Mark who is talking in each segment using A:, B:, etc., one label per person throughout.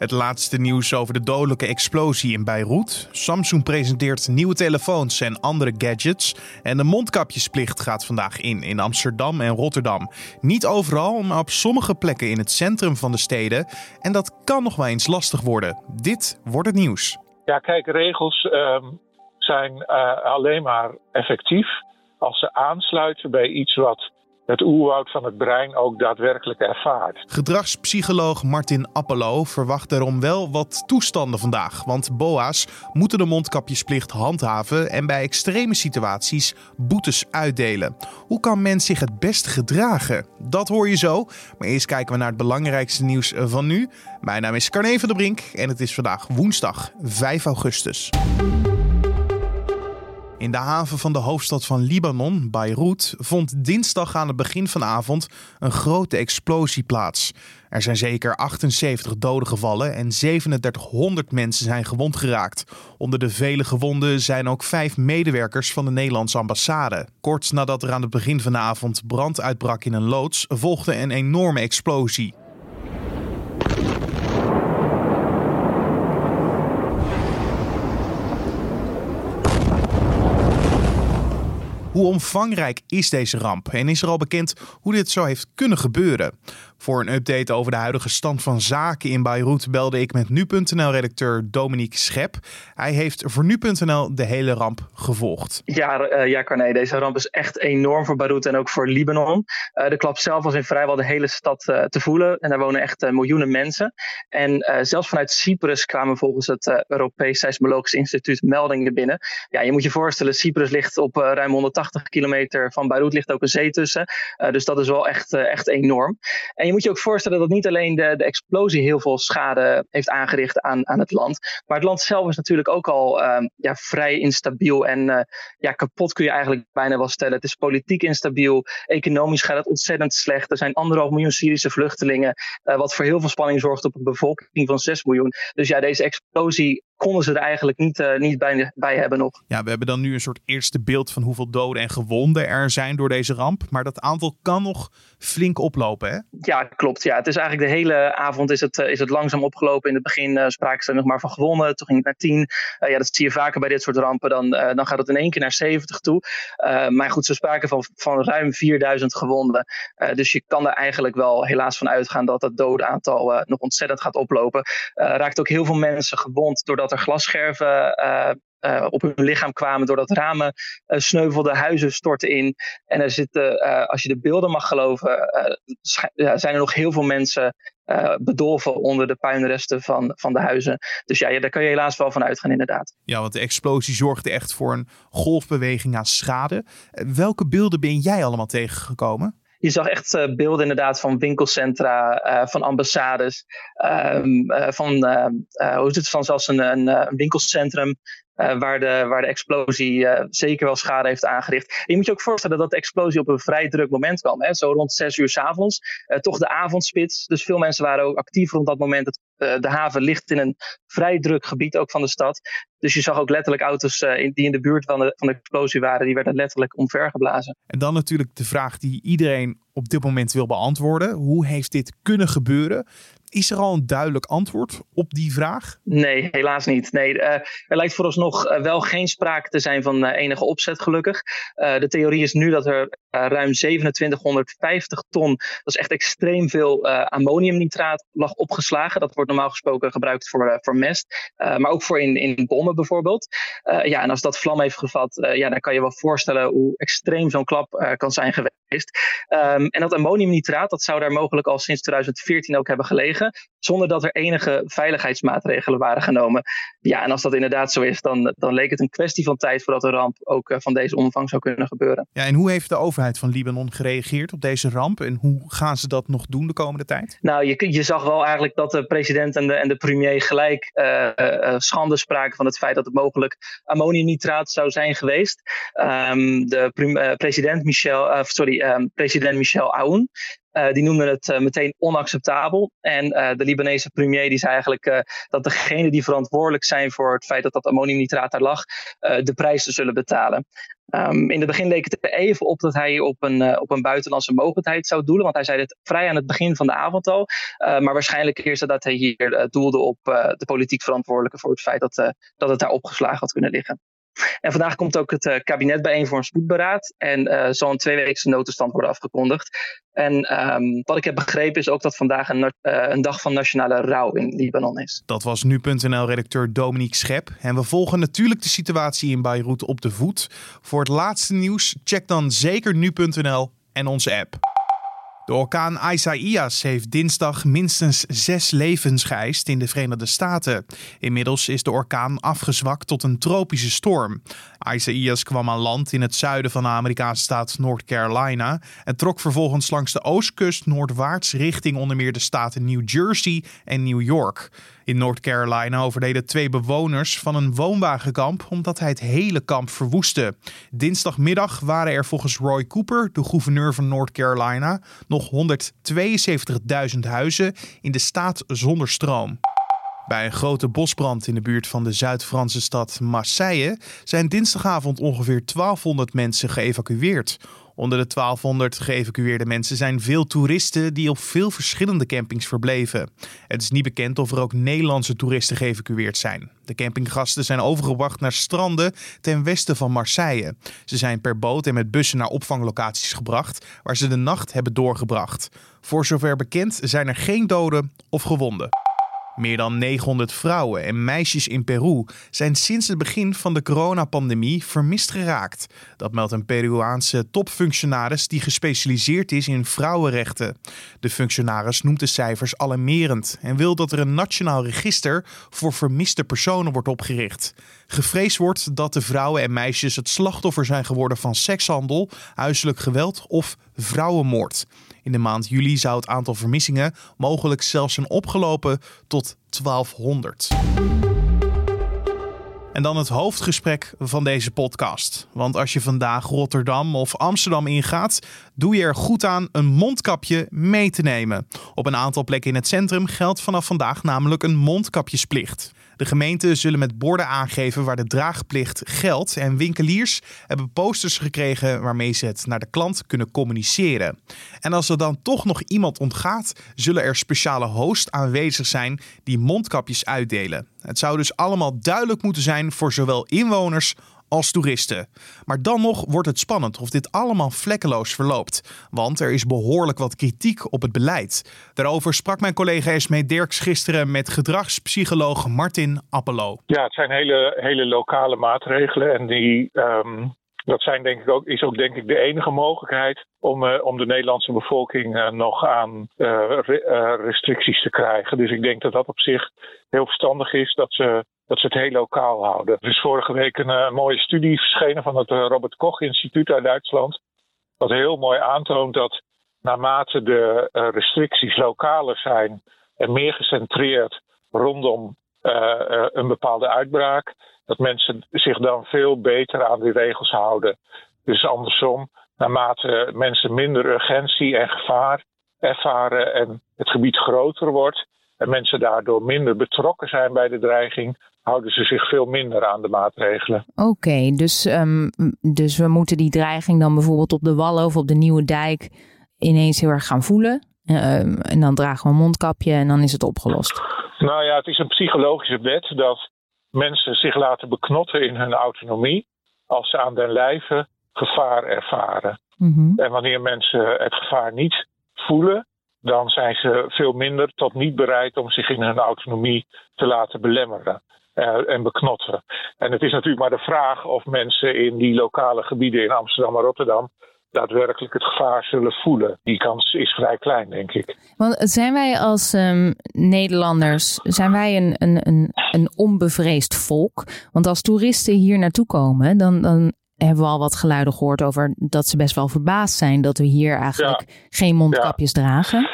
A: Het laatste nieuws over de dodelijke explosie in Beirut. Samsung presenteert nieuwe telefoons en andere gadgets. En de mondkapjesplicht gaat vandaag in in Amsterdam en Rotterdam. Niet overal, maar op sommige plekken in het centrum van de steden. En dat kan nog wel eens lastig worden. Dit wordt het nieuws.
B: Ja, kijk, regels ehm, zijn uh, alleen maar effectief als ze aansluiten bij iets wat het oerwoud van het brein ook daadwerkelijk ervaart.
A: Gedragspsycholoog Martin Appelo verwacht daarom wel wat toestanden vandaag. Want BOA's moeten de mondkapjesplicht handhaven en bij extreme situaties boetes uitdelen. Hoe kan men zich het best gedragen? Dat hoor je zo. Maar eerst kijken we naar het belangrijkste nieuws van nu. Mijn naam is Carne van der Brink en het is vandaag woensdag 5 augustus. In de haven van de hoofdstad van Libanon, Beirut, vond dinsdag aan het begin van de avond een grote explosie plaats. Er zijn zeker 78 doden gevallen en 3700 mensen zijn gewond geraakt. Onder de vele gewonden zijn ook vijf medewerkers van de Nederlandse ambassade. Kort nadat er aan het begin van de avond brand uitbrak in een loods, volgde een enorme explosie. Hoe omvangrijk is deze ramp en is er al bekend hoe dit zo heeft kunnen gebeuren? Voor een update over de huidige stand van zaken in Beirut belde ik met nu.nl-redacteur Dominique Schep. Hij heeft voor nu.nl de hele ramp gevolgd.
C: Ja, uh, ja Carné, deze ramp is echt enorm voor Beirut en ook voor Libanon. Uh, de klap zelf was in vrijwel de hele stad uh, te voelen en daar wonen echt miljoenen mensen. En zelfs vanuit Cyprus kwamen volgens het Europees Seismologisch Instituut meldingen binnen. Ja, je moet je voorstellen, Cyprus ligt op ruim 180 kilometer van Beirut, ligt ook een zee tussen. dus dat is wel echt, echt enorm. En je moet je ook voorstellen dat niet alleen de, de explosie heel veel schade heeft aangericht aan, aan het land. Maar het land zelf is natuurlijk ook al uh, ja, vrij instabiel en uh, ja, kapot kun je eigenlijk bijna wel stellen. Het is politiek instabiel, economisch gaat het ontzettend slecht. Er zijn anderhalf miljoen Syrische vluchtelingen, wat voor heel veel spanning zorgt op een bevolking van 6 miljoen. Dus ja, deze explosie konden ze er eigenlijk niet, uh, niet bij, bij hebben nog.
A: Ja, we hebben dan nu een soort eerste beeld van hoeveel doden en gewonden er zijn door deze ramp. Maar dat aantal kan nog flink oplopen, hè?
C: Ja, klopt. Ja, het is eigenlijk de hele avond is het, uh, is het langzaam opgelopen. In het begin uh, spraken ze nog maar van gewonnen. Toen ging het naar 10. ja, dat zie je vaker bij dit soort rampen. Dan, dan gaat het in één keer naar 70 toe. maar goed, ze spraken van, van ruim 4000 gewonden. dus je kan er eigenlijk wel helaas van uitgaan dat het doodaantal nog ontzettend gaat oplopen. raakt ook heel veel mensen gewond doordat er glasscherven uh, uh, op hun lichaam kwamen doordat ramen uh, sneuvelden, huizen stortten in. En er zitten, als je de beelden mag geloven, zijn er nog heel veel mensen bedolven onder de puinresten van, van de huizen. Dus ja, ja, daar kan je helaas wel van uitgaan, inderdaad.
A: Ja, want de explosie zorgde echt voor een golfbeweging aan schade. Welke beelden ben jij allemaal tegengekomen?
C: Je zag echt uh, beelden inderdaad van winkelcentra, uh, van ambassades, um, uh, van, hoe is het, van zelfs een, een, winkelcentrum waar, de, waar de explosie zeker wel schade heeft aangericht. Je moet je ook voorstellen dat de explosie op een vrij druk moment kwam. Hè? Zo rond zes uur s avonds. Toch de avondspits. Dus veel mensen waren ook actief rond dat moment. De haven ligt in een vrij druk gebied ook van de stad. Dus je zag ook letterlijk auto's in, die in de buurt van de, van de explosie waren. Die werden letterlijk omvergeblazen.
A: En dan natuurlijk de vraag die iedereen op dit moment wil beantwoorden. Hoe heeft dit kunnen gebeuren? Is er al een duidelijk antwoord op die vraag?
C: Nee, helaas niet. Nee, uh, er lijkt vooralsnog uh, wel geen sprake te zijn van uh, enige opzet, gelukkig. de theorie is nu dat er ruim 2750 ton, dat is echt extreem veel ammoniumnitraat, lag opgeslagen. Dat wordt normaal gesproken gebruikt voor, voor mest, maar ook voor in, in bommen bijvoorbeeld. ja, en als dat vlam heeft gevat, ja, dan kan je wel voorstellen hoe extreem zo'n klap kan zijn geweest. Um, en dat ammoniumnitraat, dat zou daar mogelijk al sinds 2014 ook hebben gelegen zonder dat er enige veiligheidsmaatregelen waren genomen. Ja, en als dat inderdaad zo is, dan, dan leek het een kwestie van tijd voordat een ramp ook eh, van deze omvang zou kunnen gebeuren.
A: Ja, en hoe heeft de overheid van Libanon gereageerd op deze ramp en hoe gaan ze dat nog doen de komende tijd?
C: Nou, je, je zag wel eigenlijk dat de president en de, en de premier gelijk uh, uh, schande spraken van het feit dat het mogelijk ammoniumnitraat zou zijn geweest. Um, de president Michel, sorry, um, president Michel Aoun, die noemden het meteen onacceptabel. En de Libanese premier die zei eigenlijk dat degenen die verantwoordelijk zijn voor het feit dat dat ammoniumnitraat daar lag, de prijs zullen betalen. Um, in het begin leek het even op dat hij op een, op een buitenlandse mogendheid zou doelen. Want hij zei het vrij aan het begin van de avond al. Maar waarschijnlijk het dat hij hier doelde op de politiek verantwoordelijke voor het feit dat, dat het daar opgeslagen had kunnen liggen. En vandaag komt ook het uh, kabinet bijeen voor een spoedberaad. En uh, zal een tweeweekse notenstand worden afgekondigd. En um, wat ik heb begrepen is ook dat vandaag een, uh, een, dag van nationale rouw in Libanon is.
A: Dat was nu.nl-redacteur Dominique Schep. En we volgen natuurlijk de situatie in Beirut op de voet. Voor het laatste nieuws, check dan zeker nu.nl en onze app. De orkaan Isaias heeft dinsdag minstens zes levens geëist in de Verenigde Staten. Inmiddels is de orkaan afgezwakt tot een tropische storm. Isaias kwam aan land in het zuiden van de Amerikaanse staat North Carolina en trok vervolgens langs de oostkust noordwaarts richting onder meer de staten New Jersey en New York. In North Carolina overleden twee bewoners van een woonwagenkamp omdat hij het hele kamp verwoestte. Dinsdagmiddag waren er volgens Roy Cooper, de gouverneur van North Carolina, nog 172.000 huizen in de staat zonder stroom. Bij een grote bosbrand in de buurt van de Zuid-Franse stad Marseille zijn dinsdagavond ongeveer 1200 mensen geëvacueerd. Onder de 1200 geëvacueerde mensen zijn veel toeristen die op veel verschillende campings verbleven. Het is niet bekend of er ook Nederlandse toeristen geëvacueerd zijn. De campinggasten zijn overgebracht naar stranden ten westen van Marseille. Ze zijn per boot en met bussen naar opvanglocaties gebracht, waar ze de nacht hebben doorgebracht. Voor zover bekend zijn er geen doden of gewonden. Meer dan 900 vrouwen en meisjes in Peru zijn sinds het begin van de coronapandemie vermist geraakt. Dat meldt een Peruaanse topfunctionaris die gespecialiseerd is in vrouwenrechten. De functionaris noemt de cijfers alarmerend en wil dat er een nationaal register voor vermiste personen wordt opgericht. Gevreesd wordt dat de vrouwen en meisjes het slachtoffer zijn geworden van sekshandel, huiselijk geweld of vrouwenmoord. In de maand juli zou het aantal vermissingen mogelijk zelfs zijn opgelopen tot 1200. En dan het hoofdgesprek van deze podcast. Want als je vandaag Rotterdam of Amsterdam ingaat, doe je er goed aan een mondkapje mee te nemen. Op een aantal plekken in het centrum geldt vanaf vandaag namelijk een mondkapjesplicht. De gemeenten zullen met borden aangeven waar de draagplicht geldt. En winkeliers hebben posters gekregen waarmee ze het naar de klant kunnen communiceren. En als er dan toch nog iemand ontgaat, zullen er speciale hosts aanwezig zijn die mondkapjes uitdelen. Het zou dus allemaal duidelijk moeten zijn voor zowel inwoners als toeristen. Maar dan nog wordt het spannend of dit allemaal vlekkeloos verloopt. Want er is behoorlijk wat kritiek op het beleid. Daarover sprak mijn collega Esmee Dirks gisteren met gedragspsycholoog Martin Appelo.
B: Ja, het zijn hele, hele lokale maatregelen. En die, ehm, dat zijn denk ik ook, is ook denk ik de enige mogelijkheid om, uh, om de Nederlandse bevolking uh, nog aan re, restricties te krijgen. Dus ik denk dat dat op zich heel verstandig is dat ze dat ze het heel lokaal houden. Er is vorige week een mooie studie verschenen van het Robert Koch Instituut uit Duitsland. Wat heel mooi aantoont dat naarmate de restricties lokaler zijn en meer gecentreerd rondom een bepaalde uitbraak, dat mensen zich dan veel beter aan die regels houden. Dus andersom, naarmate mensen minder urgentie en gevaar ervaren en het gebied groter wordt en mensen daardoor minder betrokken zijn bij de dreiging, houden ze zich veel minder aan de maatregelen.
D: Oké, dus, um, dus we moeten die dreiging dan bijvoorbeeld op de Wallen of op de Nieuwe Dijk ineens heel erg gaan voelen. Um, en dan dragen we een mondkapje en dan is het opgelost.
B: Nou ja, het is een psychologische wet dat mensen zich laten beknotten in hun autonomie als ze aan den lijve gevaar ervaren. Mm -hmm. En wanneer mensen het gevaar niet voelen, dan zijn ze veel minder tot niet bereid om zich in hun autonomie te laten belemmeren. Uh, en beknotten. En het is natuurlijk maar de vraag of mensen in die lokale gebieden in Amsterdam en Rotterdam daadwerkelijk het gevaar zullen voelen. Die kans is vrij klein, denk ik.
D: Want zijn wij als um, Nederlanders, zijn wij een, een, een, een onbevreesd volk? Want als toeristen hier naartoe komen, dan, dan hebben we al wat geluiden gehoord over dat ze best wel verbaasd zijn dat we hier eigenlijk ja. geen mondkapjes ja. dragen.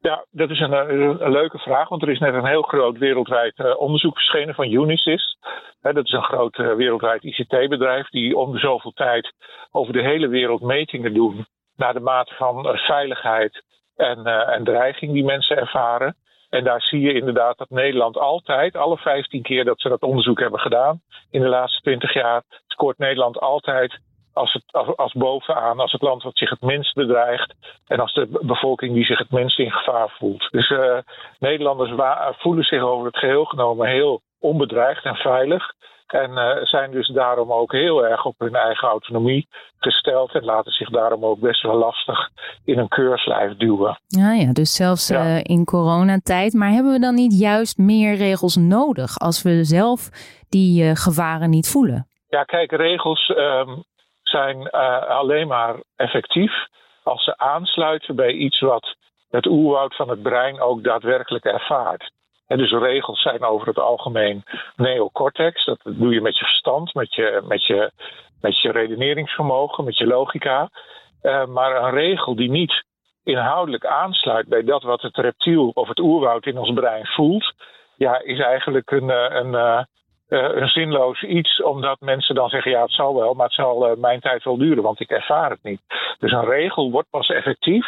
B: Ja, dat is een, een, leuke vraag, want er is net een heel groot wereldwijd uh, onderzoek verschenen van Unisys. Dat is een groot uh, wereldwijd ICT-bedrijf die om de zoveel tijd over de hele wereld metingen doen naar de mate van veiligheid en, en dreiging die mensen ervaren. En daar zie je inderdaad dat Nederland altijd, alle 15 keer dat ze dat onderzoek hebben gedaan in de laatste 20 jaar, scoort Nederland altijd als, het, als, als bovenaan, als het land wat zich het minst bedreigt en als de bevolking die zich het minst in gevaar voelt. Dus uh, Nederlanders voelen zich over het geheel genomen heel onbedreigd en veilig. En uh, zijn dus daarom ook heel erg op hun eigen autonomie gesteld. En laten zich daarom ook best wel lastig in een keurslijf duwen.
D: Ja, ja dus zelfs ja. Uh, in coronatijd. Maar hebben we dan niet juist meer regels nodig als we zelf die uh, gevaren niet voelen?
B: Ja, kijk, regels um, zijn alleen maar effectief als ze aansluiten bij iets wat het oerwoud van het brein ook daadwerkelijk ervaart. En dus regels zijn over het algemeen neocortex. Dat doe je met je verstand, met je, met je, met je redeneringsvermogen, met je logica. Uh, maar een regel die niet inhoudelijk aansluit bij dat wat het reptiel of het oerwoud in ons brein voelt, ja, is eigenlijk een, eh, een, een, uh, een zinloos iets, omdat mensen dan zeggen: ja, het zal wel, maar het zal mijn tijd wel duren, want ik ervaar het niet. Dus een regel wordt pas effectief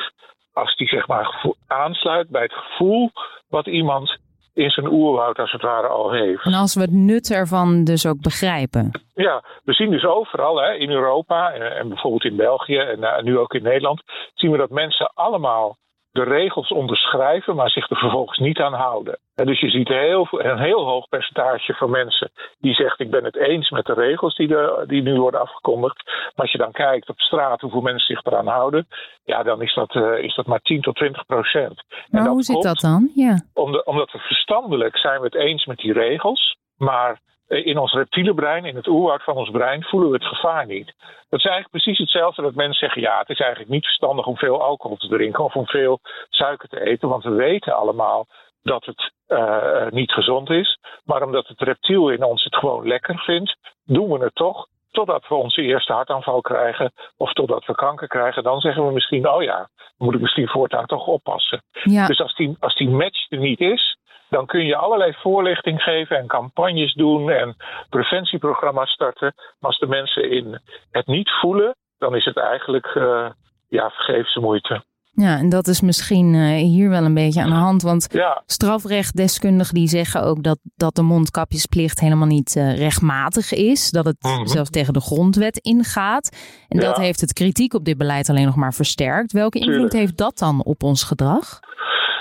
B: als die zeg maar aansluit bij het gevoel wat iemand in zijn oerwoud als het ware al heeft.
D: En als we het nut ervan dus ook begrijpen.
B: Ja, we zien dus overal hè, in Europa en, en bijvoorbeeld in België en uh, nu ook in Nederland, zien we dat mensen allemaal de regels onderschrijven, maar zich er vervolgens niet aan houden. En dus je ziet heel, een heel hoog percentage van mensen die zegt: Ik ben het eens met de regels die, de, die nu worden afgekondigd. Maar als je dan kijkt op straat hoeveel mensen zich eraan houden, ja, dan is dat, uh, is dat maar 10 tot 20 procent.
D: Maar hoe zit dat dan? Ja.
B: Omdat, omdat we verstandelijk zijn we het eens met die regels, maar in ons reptiele brein, in het oerwoud van ons brein, voelen we het gevaar niet. Dat is eigenlijk precies hetzelfde dat mensen zeggen: ja, het is eigenlijk niet verstandig om veel alcohol te drinken of om veel suiker te eten, want we weten allemaal dat het uh, niet gezond is. Maar omdat het reptiel in ons het gewoon lekker vindt, doen we het toch. Totdat we onze eerste hartaanval krijgen of totdat we kanker krijgen, dan zeggen we misschien: oh ja, dan moet ik misschien voortaan toch oppassen.
D: Ja.
B: Dus als die, als die match er niet is, dan kun je allerlei voorlichting geven en campagnes doen en preventieprogramma's starten. Maar als de mensen in het niet voelen, dan is het eigenlijk uh, ja, vergeefse moeite.
D: Ja, en dat is misschien uh, hier wel een beetje aan de hand. Want
B: ja.
D: strafrechtdeskundigen die zeggen ook dat, dat de mondkapjesplicht helemaal niet uh, rechtmatig is. Dat het
B: Mhm.
D: mm -hmm. zelfs tegen de grondwet ingaat. En
B: Ja.
D: dat heeft het kritiek op dit beleid alleen nog maar versterkt. Welke invloed
B: Tuurlijk.
D: heeft dat dan op ons gedrag?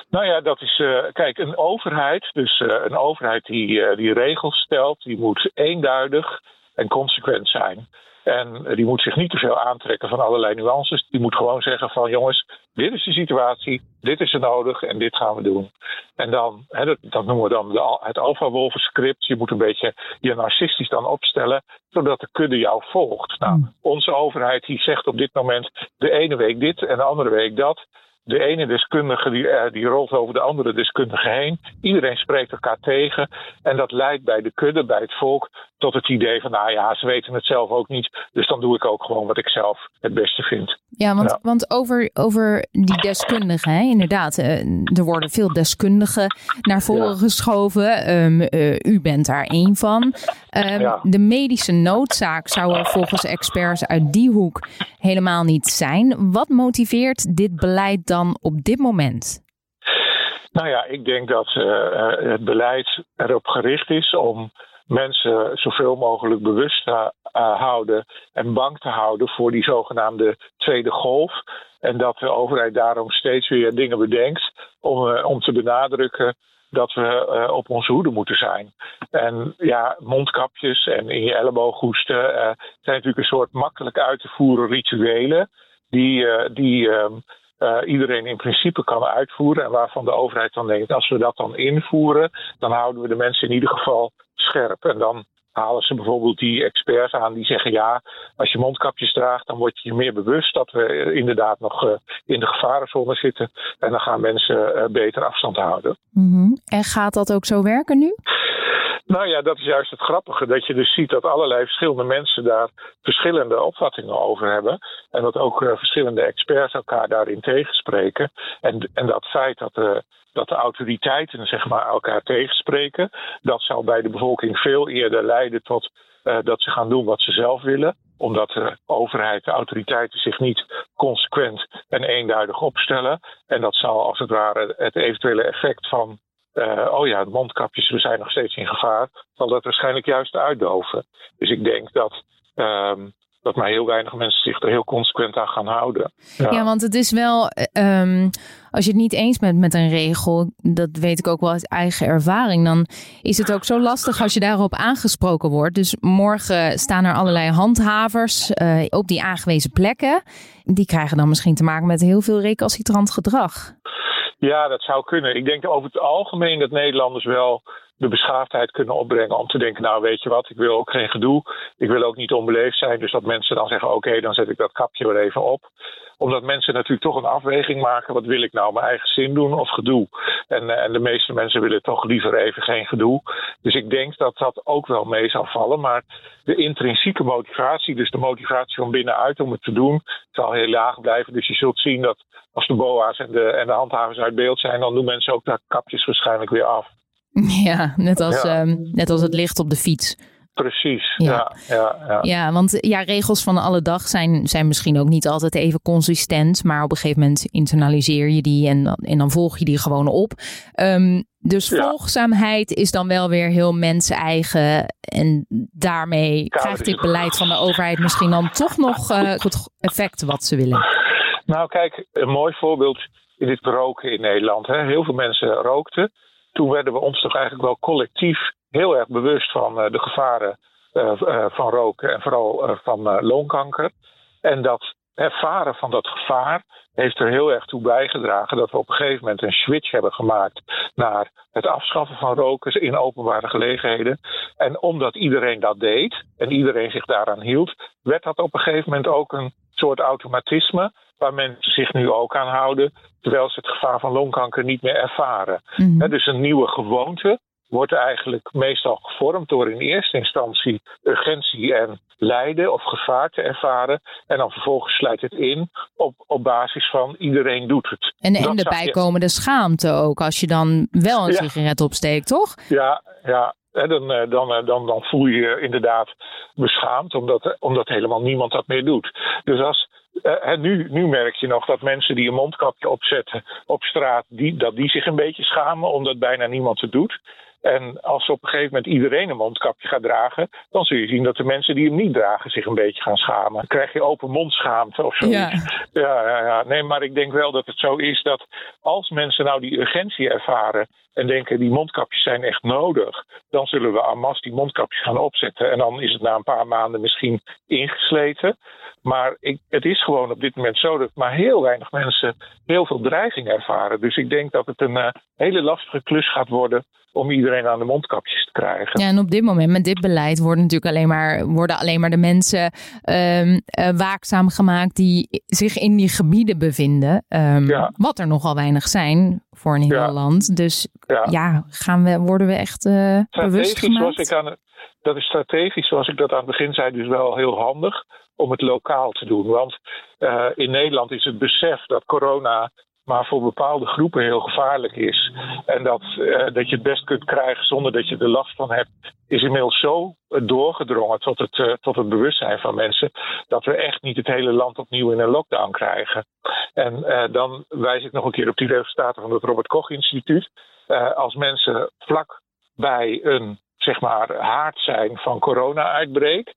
B: Nou ja, dat is. eh, kijk, een overheid, dus eh, een overheid die, eh, die regels stelt, die moet eenduidig en consequent zijn. En die moet zich niet te veel aantrekken van allerlei nuances. Die moet gewoon zeggen van jongens, dit is de situatie, dit is er nodig en dit gaan we doen. En dan, hè, dat, dat noemen we dan de, het alpha script. Je moet een beetje je narcistisch dan opstellen, zodat de kudde jou volgt. Nou,
D: Hmm.
B: onze overheid die zegt op dit moment de ene week dit en de andere week dat. De ene deskundige die, eh, die rolt over de andere deskundige heen. Iedereen spreekt elkaar tegen. En dat leidt bij de kudde, bij het volk, tot het idee van: nou ja, ze weten het zelf ook niet. Dus dan doe ik ook gewoon wat ik zelf het beste vind.
D: Ja, want,
B: Ja.
D: want over, over die deskundigen, hè, inderdaad. eh, er worden veel deskundigen naar voren
B: Ja.
D: geschoven. Ehm, eh, u bent daar één van. Ehm,
B: Ja.
D: De medische noodzaak zou er volgens experts uit die hoek helemaal niet zijn. Wat motiveert dit beleid dan op dit moment?
B: Nou ja, ik denk dat eh, het beleid erop gericht is om mensen zoveel mogelijk bewust te eh, houden en bang te houden voor die zogenaamde tweede golf. En dat de overheid daarom steeds weer dingen bedenkt om, eh, om te benadrukken dat we eh, op onze hoede moeten zijn. En ja, mondkapjes en in je elleboog hoesten eh, zijn natuurlijk een soort makkelijk uit te voeren rituelen die, eh, die ehm, eh, iedereen in principe kan uitvoeren. En waarvan de overheid dan denkt, als we dat dan invoeren, dan houden we de mensen in ieder geval scherp. En dan halen ze bijvoorbeeld die experts aan die zeggen, ja, als je mondkapjes draagt, dan word je je meer bewust dat we inderdaad nog eh, in de gevarenzone zitten. En dan gaan mensen eh, beter afstand houden.
D: Mhm. En gaat dat ook zo werken nu?
B: Nou ja, dat is juist het grappige. Dat je dus ziet dat allerlei verschillende mensen daar verschillende opvattingen over hebben. En dat ook eh, verschillende experts elkaar daarin tegenspreken. En, en dat feit dat de, dat de autoriteiten zeg maar, elkaar tegenspreken, dat zal bij de bevolking veel eerder leiden tot eh, dat ze gaan doen wat ze zelf willen. omdat de overheid, de autoriteiten zich niet consequent en eenduidig opstellen. En dat zal als het ware het eventuele effect van uh, oh ja, mondkapjes, we zijn nog steeds in gevaar, zal dat waarschijnlijk juist uitdoven. Dus ik denk dat um, dat maar heel weinig mensen zich er heel consequent aan gaan houden.
D: Ja, want het is wel, um, als je het niet eens bent met een regel, dat weet ik ook wel uit eigen ervaring, dan is het ook zo lastig als je daarop aangesproken wordt. Dus morgen staan er allerlei handhavers uh, op die aangewezen plekken. Die krijgen dan misschien te maken met heel veel recalcitrant gedrag.
B: Ja, dat zou kunnen. Ik denk over het algemeen dat Nederlanders wel de beschaafdheid kunnen opbrengen om te denken, nou weet je wat, ik wil ook geen gedoe. Ik wil ook niet onbeleefd zijn. Dus dat mensen dan zeggen, oké, dan zet ik dat kapje weer even op. Omdat mensen natuurlijk toch een afweging maken. Wat wil ik nou, mijn eigen zin doen of gedoe? En, eh, en de meeste mensen willen toch liever even geen gedoe. Dus ik denk dat dat ook wel mee zal vallen. Maar de intrinsieke motivatie, dus de motivatie van binnenuit om het te doen, zal heel laag blijven. Dus je zult zien dat als de BOA's en de, en de handhavers uit beeld zijn, dan doen mensen ook daar kapjes waarschijnlijk weer af.
D: Ja, net als, ehm, net als het licht op de fiets.
B: Precies, ja. Ja, ja,
D: ja. want ja, regels van alle dag zijn, zijn misschien ook niet altijd even consistent. Maar op een gegeven moment internaliseer je die en dan, en dan volg je die gewoon op. Um, dus volgzaamheid is dan wel weer heel mensen-eigen. En daarmee krijgt dit beleid van de overheid misschien dan toch nog uh, het effect wat ze willen.
B: Nou, kijk, een mooi voorbeeld is dit roken in Nederland. Hè. Heel veel mensen rookten toen werden we ons toch eigenlijk wel collectief heel erg bewust van uh, de gevaren uh, van roken en vooral van longkanker. En dat ervaren van dat gevaar heeft er heel erg toe bijgedragen dat we op een gegeven moment een switch hebben gemaakt naar het afschaffen van roken in openbare gelegenheden. En omdat iedereen dat deed en iedereen zich daaraan hield, werd dat op een gegeven moment ook een soort automatisme waar mensen zich nu ook aan houden, terwijl ze het gevaar van longkanker niet meer ervaren. Mm dus een nieuwe gewoonte wordt eigenlijk meestal gevormd door in eerste instantie urgentie en lijden of gevaar te ervaren. En dan vervolgens sluit het in op, op basis van iedereen doet het.
D: En, en de bijkomende schaamte ook, als je dan wel een sigaret opsteekt, toch?
B: Ja, ja. En dan, eh, dan, eh, dan, dan voel je je inderdaad beschaamd, omdat, omdat helemaal niemand dat meer doet. Dus als, uh, nu, nu merk je nog dat mensen die een mondkapje opzetten op straat, die, dat die zich een beetje schamen omdat bijna niemand het doet. En als op een gegeven moment iedereen een mondkapje gaat dragen, dan zul je zien dat de mensen die hem niet dragen zich een beetje gaan schamen. Dan krijg je open mondschaamte of zo. Ja. Ja, ja, ja. Nee, maar ik denk wel dat het zo is dat als mensen nou die urgentie ervaren en denken die mondkapjes zijn echt nodig, dan zullen we en masse die mondkapjes gaan opzetten. En dan is het na een paar maanden misschien ingesleten. Maar ik, het is gewoon op dit moment zo dat maar heel weinig mensen heel veel dreiging ervaren. Dus ik denk dat het een uh, hele lastige klus gaat worden om iedereen aan de mondkapjes te krijgen.
D: Ja, en op dit moment, met dit beleid, worden natuurlijk alleen maar, worden alleen maar de mensen um, uh, waakzaam gemaakt die zich in die gebieden bevinden. Um, ja. Wat er nogal weinig zijn voor een heel ja. land. Dus ja, ja gaan we, worden we echt uh, bewust gemaakt?
B: Ik aan, dat is strategisch, zoals ik dat aan het begin zei, dus wel heel handig om het lokaal te doen. Want uh, in Nederland is het besef dat corona maar voor bepaalde groepen heel gevaarlijk is. En dat, uh, dat je het best kunt krijgen zonder dat je er last van hebt, is inmiddels zo doorgedrongen tot het, uh, tot het bewustzijn van mensen. dat we echt niet het hele land opnieuw in een lockdown krijgen. En dan wijs ik nog een keer op die resultaten van het Robert Koch Instituut. als mensen vlak bij een zeg maar, haard zijn van corona-uitbreek,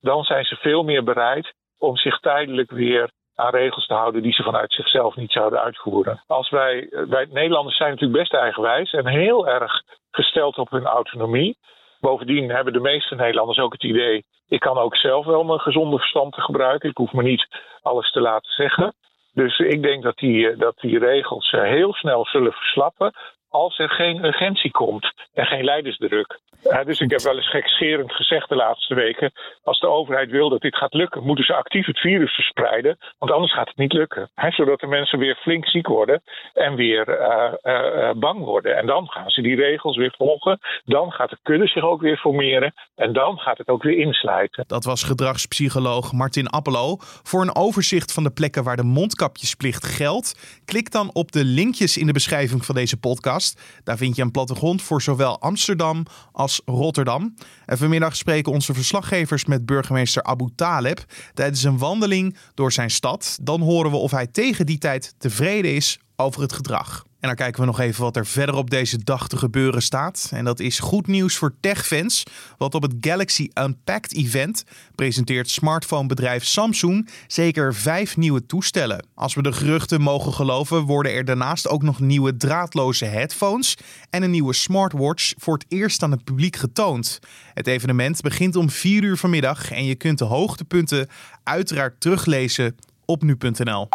B: dan zijn ze veel meer bereid om zich tijdelijk weer aan regels te houden die ze vanuit zichzelf niet zouden uitvoeren. Als wij, wij Nederlanders zijn natuurlijk best eigenwijs en heel erg gesteld op hun autonomie. Bovendien hebben de meeste Nederlanders ook het idee: ik kan ook zelf wel mijn gezonde verstand te gebruiken. Ik hoef me niet alles te laten zeggen. Dus ik denk dat die, dat die regels heel snel zullen verslappen als er geen urgentie komt en geen leidersdruk. Dus ik heb wel eens gekscherend gezegd de laatste weken: als de overheid wil dat dit gaat lukken, moeten ze actief het virus verspreiden, want anders gaat het niet lukken. Zodat de mensen weer flink ziek worden en weer uh, uh, bang worden. En dan gaan ze die regels weer volgen, dan gaat de kudde zich ook weer formeren en dan gaat het ook weer insluiten.
A: Dat was gedragspsycholoog Martin Appelo. Voor een overzicht van de plekken waar de mondkapjesplicht geldt, klik dan op de linkjes in de beschrijving van deze podcast Daar vind je een plattegrond voor zowel Amsterdam als Rotterdam. En vanmiddag spreken onze verslaggevers met burgemeester Abu Taleb tijdens een wandeling door zijn stad. Dan horen we of hij tegen die tijd tevreden is over het gedrag. En dan kijken we nog even wat er verder op deze dag te gebeuren staat. En dat is goed nieuws voor techfans. Want op het Galaxy Unpacked event presenteert smartphonebedrijf Samsung zeker vijf nieuwe toestellen. Als we de geruchten mogen geloven, worden er daarnaast ook nog nieuwe draadloze headphones en een nieuwe smartwatch voor het eerst aan het publiek getoond. Het evenement begint om 4 uur vanmiddag en je kunt de hoogtepunten uiteraard teruglezen op nu.nl.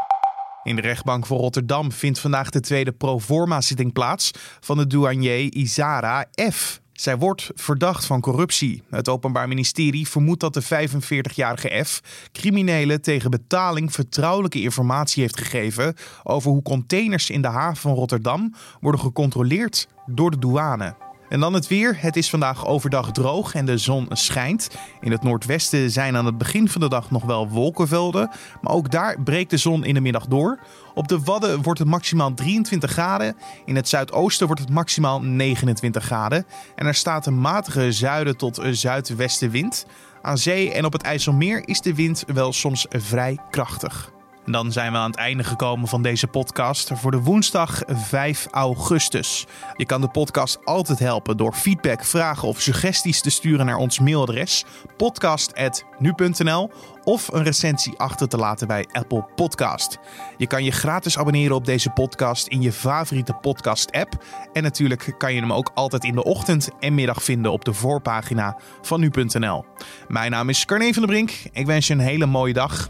A: In de rechtbank voor Rotterdam vindt vandaag de tweede proforma-zitting plaats van de douanier Isara F. Zij wordt verdacht van corruptie. Het Openbaar Ministerie vermoedt dat de 45-jarige F criminelen tegen betaling vertrouwelijke informatie heeft gegeven over hoe containers in de haven van Rotterdam worden gecontroleerd door de douane. En dan het weer. Het is vandaag overdag droog en de zon schijnt. In het noordwesten zijn aan het begin van de dag nog wel wolkenvelden. Maar ook daar breekt de zon in de middag door. Op de Wadden wordt het maximaal 23 graden. In het zuidoosten wordt het maximaal 29 graden. En er staat een matige zuiden tot zuidwestenwind. Aan zee en op het IJsselmeer is de wind wel soms vrij krachtig. En dan zijn we aan het einde gekomen van deze podcast voor de woensdag 5 augustus. Je kan de podcast altijd helpen door feedback, vragen of suggesties te sturen naar ons mailadres podcast.nu.nl of een recensie achter te laten bij Apple Podcast. Je kan je gratis abonneren op deze podcast in je favoriete podcast-app. En natuurlijk kan je hem ook altijd in de ochtend en middag vinden op de voorpagina van nu.nl. Mijn naam is Carne van der Brink. Ik wens je een hele mooie dag